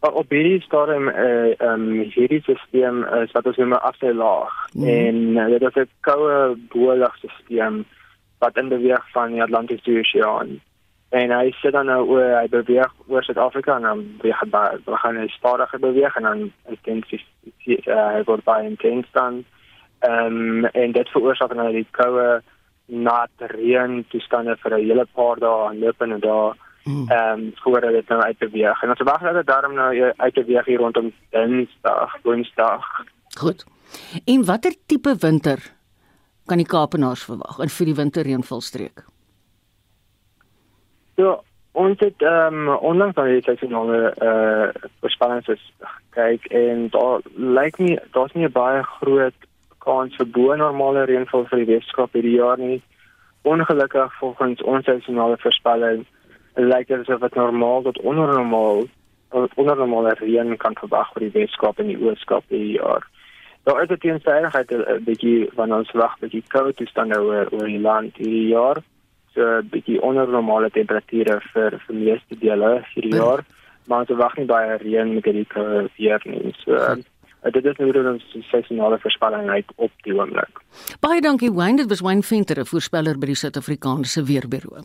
op hierdie stadium eh uh, um, hierdie stelsel is wat ons noem 'n afsny laag mm. en uh, dit is 'n koue boorlagstelsel wat in beweeg van die Atlantiese Oseaan. En hy sit dan nou oor hy beweeg oor Suid-Afrika en dan beweeg hy we gaan hy stadiger beweeg en dan intensief uh, hy word baie intens dan. Ehm um, en dit veroorsaak dan nou die koue nat reën toestande vir 'n hele paar dae en lopende dae. Hmm. Ehm um, voordat dit nou uit beweeg. En ons wag dat dit daarom nou uit beweeg hier rondom Dinsdag, Woensdag. Goed. En watter tipe winter kan die Kaapenaars verwag in vir die winterreënvalstreek? Ja, ons het ehm um, onlangs aan die seisonale eh uh, voorspellings kyk en daar lyk nie daar's nie 'n baie groot kans vir bo normale reënval vir die Weskaap hierdie jaar nie. Ongelukkig volgens ons seisonale voorspellings lyk dit asof dit normaal tot onnormaal onnormale reën kan verwag vir die Weskaap en die Ooskaap hierdie jaar. Daar is dit teenstrydigheid 'n bietjie van ons wag bietjie koue toestande oor oor die land hierdie jaar. So 'n bietjie onnormale temperature vir vir meeste dele hierdie ja. jaar, maar ons wag nie baie reën met hierdie koue weer nie. So uh, dit is nou dan die seisonale voorspelling uit op die oomblik. Baie dankie Wayne, dit was Wayne Venter, 'n voorspeller by die Suid-Afrikaanse Weerbureau.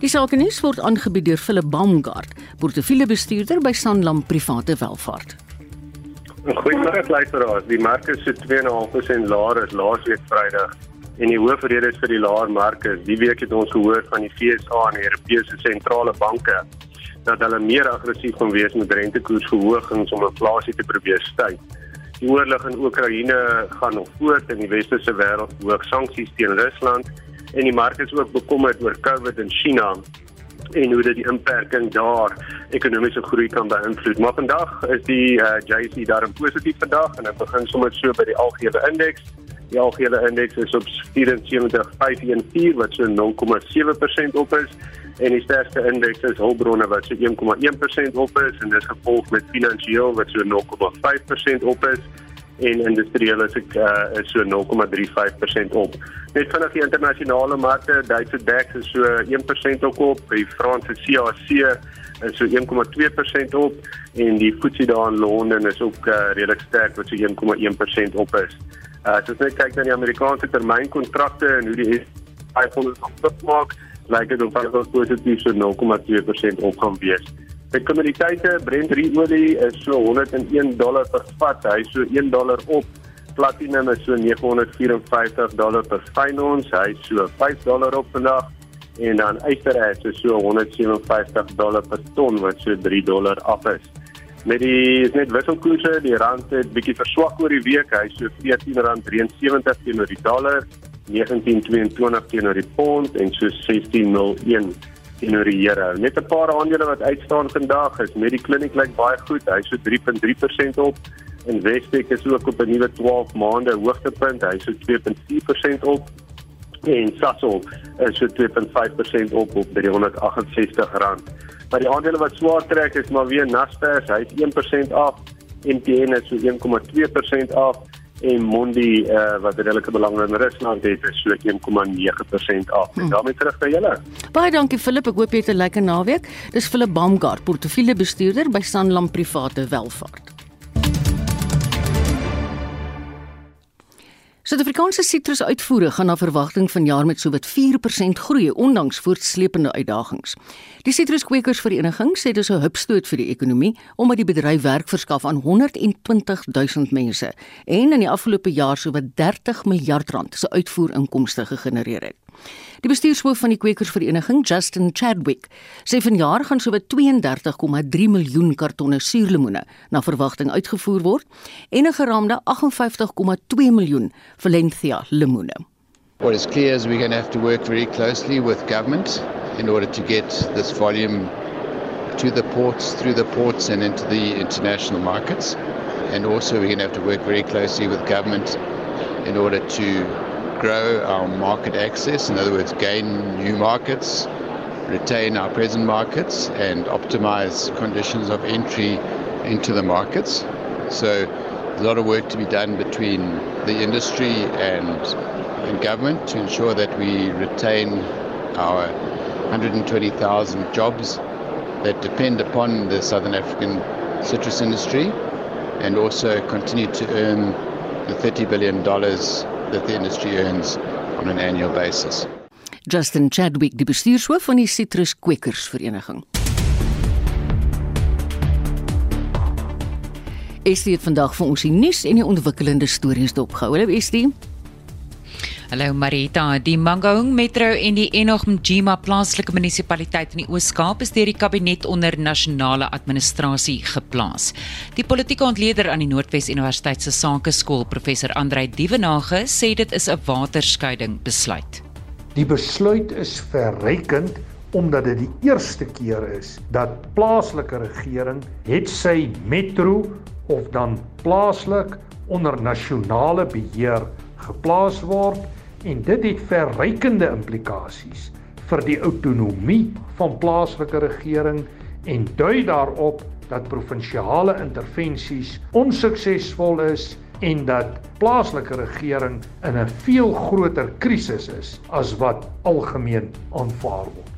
Die sakenuus word aangebied deur Philip Baumgart, portefeuljebestuurder by Sanlam Private Welvaart. Goeiemôre luisteraars. Die mark is so 2.5% laer as laasweek Vrydag en die hoofrede vir die laer mark is die week het ons gehoor van die FSA en die Europese sentrale banke dat hulle meer aggressief gaan wees met rentekoersverhogings om inflasie te probeer styg. Die oorlog in Oekraïne gaan nog voort en die westerse wêreld hoog sanksies teen Rusland en die mark is ook bekommerd oor COVID in China en hoe dit die inperking daar ekonomiese groei kan beïnvloed. Maar vandag is die uh, JSE daarin positief vandag en dit begin sommer so by die algehele indeks. Die algehele indeks is op 74514 wat so 0,7% op is en die sterkste indeks is Hulbronne wat so 1,1% op is en dis gevolg met finansiëel wat so 0,5% op is en industriële is ek uh, is so 0,35% op. Net vinnig die internasionale markte, Duitse DAX is so 1% ook op, die Franse CAC is so 1,2% op en die FTSE daar in Londen is ook uh, redelik sterk wat so 1,1% op is. Uh, as ons net kyk na die Amerikaanse termynkontrakte en hoe die 500 opmaak, lyk dit of dit positief so 0,2% op gaan wees. Die kommoditeite Brent olie is so 101 dollar per vat, hy is so 1 dollar op. Platinum is so 954 dollar per fyn ons, hy is so 5 dollar op vandag. En dan ystererts is so 157 dollar per ton wat so 3 dollar af is. Met die net wisselkoerse, die rand het bietjie verswak oor die week, hy is so R14.73 teenoor die dollar, 19.22 teenoor die pond en so 16.01 teenoor die Here. Net 'n paar aandele wat uitstaan vandag is met die kliniek lyk baie goed. Hy so 3.3% op. En Westek is ook op 'n nuwe 12 maande hoogtepunt. Hy so 2.4% op. En Sasol is so 2.5% op op R368. Maar die aandele wat swaar trek is maar weer Naspers. Hy is 1% af. MTN is so 1.2% af en Mondi uh, wat redelike belang in Rusland het is so 1,9% af. En hm. daarmee terug by julle. Baie dankie Philip, ek hoop jy het 'n lekker naweek. Dis Philip Baumgart, portefeuljebestuurder by Sanlam Private Welvaart. Suid-Afrikaanse sitrusuitvoere gaan na verwagting vanjaar met sowat 4% groei ondanks voortsleepende uitdagings. Die Sitruskwekersvereniging sê dit is 'n hupstoot vir die ekonomie omdat die bedryf werk verskaf aan 120 000 mense en in die afgelope jaar sowat 30 miljard rand se uitvoerinkomste gegenereer het. Die bestuurshoof van die Kwekersvereniging, Justin Chadwick, sê vanjaar gaan sowat 32,3 miljoen kartonne suurlemoene na verwagting uitgevoer word en 'n geraamde 58,2 miljoen Valencia lemoene. What is clear is we're going to have to work very closely with government in order to get this volume to the ports, through the ports and into the international markets. And also we're going to have to work very closely with government in order to grow our market access, in other words, gain new markets, retain our present markets, and optimize conditions of entry into the markets. So, a lot of work to be done between the industry and, and government to ensure that we retain our 120,000 jobs that depend upon the Southern African citrus industry and also continue to earn the $30 billion that the industry earns on an annual basis. Justin Chadwick, die bestuurshoof van die Citrus Kwekers Vereniging. Estie het vandag vir ons die nuus en die ontwikkelende stories dopgehou. Hallo Estie. Hallo Marita, die Mangaung Metro en die Enoch Mjima plaaslike munisipaliteit in die Oos-Kaap is deur die kabinet onder nasionale administrasie geplaas. Die politieke ontleder aan die Noordwes Universiteit se Sakeskool, professor Andrei Dievenage, sê dit is 'n waterskeiding besluit. Die besluit is verrykend omdat dit die eerste keer is dat plaaslike regering het sy metro of dan plaaslik onder nasionale beheer geplaas word en dit het verrykende implikasies vir die autonomie van plaaslike regering en dui daarop dat provinsiale intervensies onsuksesvol is en dat plaaslike regering in 'n veel groter krisis is as wat algemeen aanvaar word.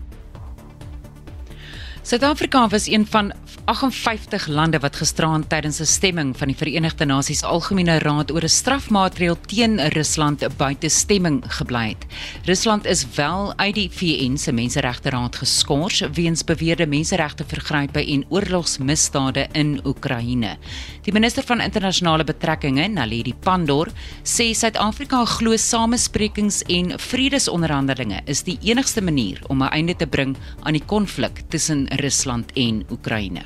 Suid-Afrika was een van 58 lande wat gisteraan tydens 'n stemming van die Verenigde Nasies Algemene Raad oor 'n strafmaatreël teen Rusland buite stemming gebly het. Rusland is wel uit die VN se Menseregte Raad geskort weens beweerde menseregte vergrype en oorlogsmisdade in Oekraïne. Die minister van internasionale betrekkinge, Naledi Pandor, sê Suid-Afrika glo samesprekings en vredesonderhandelinge is die enigste manier om 'n einde te bring aan die konflik tussen Rusland en Oekraïne.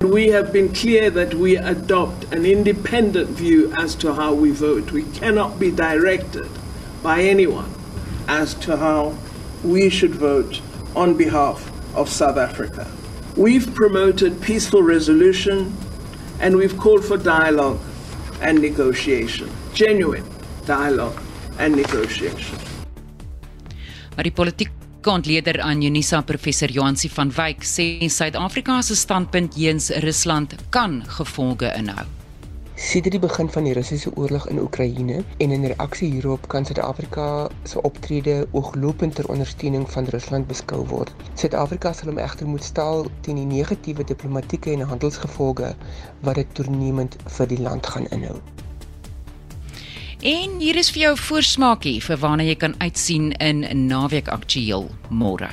We have been clear that we adopt an independent view as to how we vote. We cannot be directed by anyone as to how we should vote on behalf of South Africa. We've promoted peaceful resolution and we've called for dialogue and negotiation, genuine dialogue and negotiation. Maar die politiek Kantleder aan Unisa professor Johansi van Wyk sê Suid-Afrika se standpunt teens Rusland kan gevolge inhou. Sedert die begin van die Russiese oorlog in Oekraïne en in reaksie hierop kan Suid-Afrika se optrede ooglopend ter ondersteuning van Rusland beskou word. Suid-Afrika sal hom egter moet staal teen die negatiewe diplomatieke en handelsgevolge wat dit toenemend vir die land gaan inhou. En hier is vir jou 'n voorsmaakie vir waarna jy kan uitsien in naweek aktueel môre.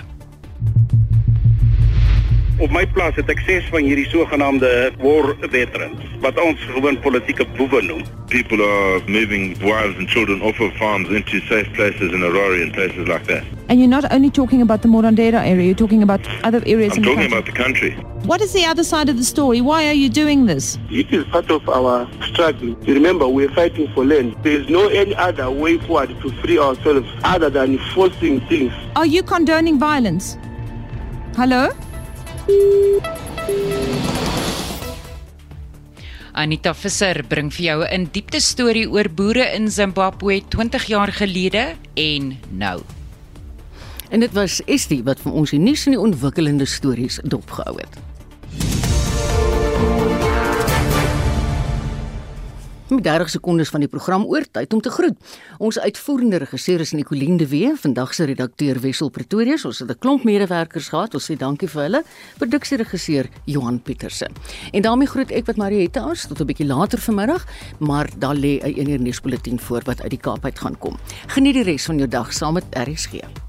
Op my plaas het ek ses van hierdie sogenaamde war veterans wat ons gewoon politieke boewe noem. People are moving wives and children off of farms into safe places in Aurora and places like that. And you're not only talking about the Morandera area, you're talking about other areas I'm in talking the about the country. What is the other side of the story? Why are you doing this? It is part of our struggle. Remember, we're fighting for land. There is no any other way forward to free ourselves other than forcing things. Are you condoning violence? Hello? Anita Visser bring vir jou 'n diepte storie oor boere in Zimbabwe 20 jaar gelede en nou. En dit was Estie wat vir ons die nuus en die ontwikkelende stories dopgehou het. Met 30 sekondes van die program oor tyd om te groet. Ons uitvoerende regisseur is Nicoline de Wee, vandag se redakteur Wessel Pretorius. Ons het 'n klomp medewerkers gehad. Ons sê dankie vir hulle. Produksieregisseur Johan Pieterse. En daarmee groet ek wat Mariette aan tot 'n bietjie later vanmiddag, maar daar lê 'n eener nuusbulletin voor wat uit die Kaap uit gaan kom. Geniet die res van jou dag saam met RSG.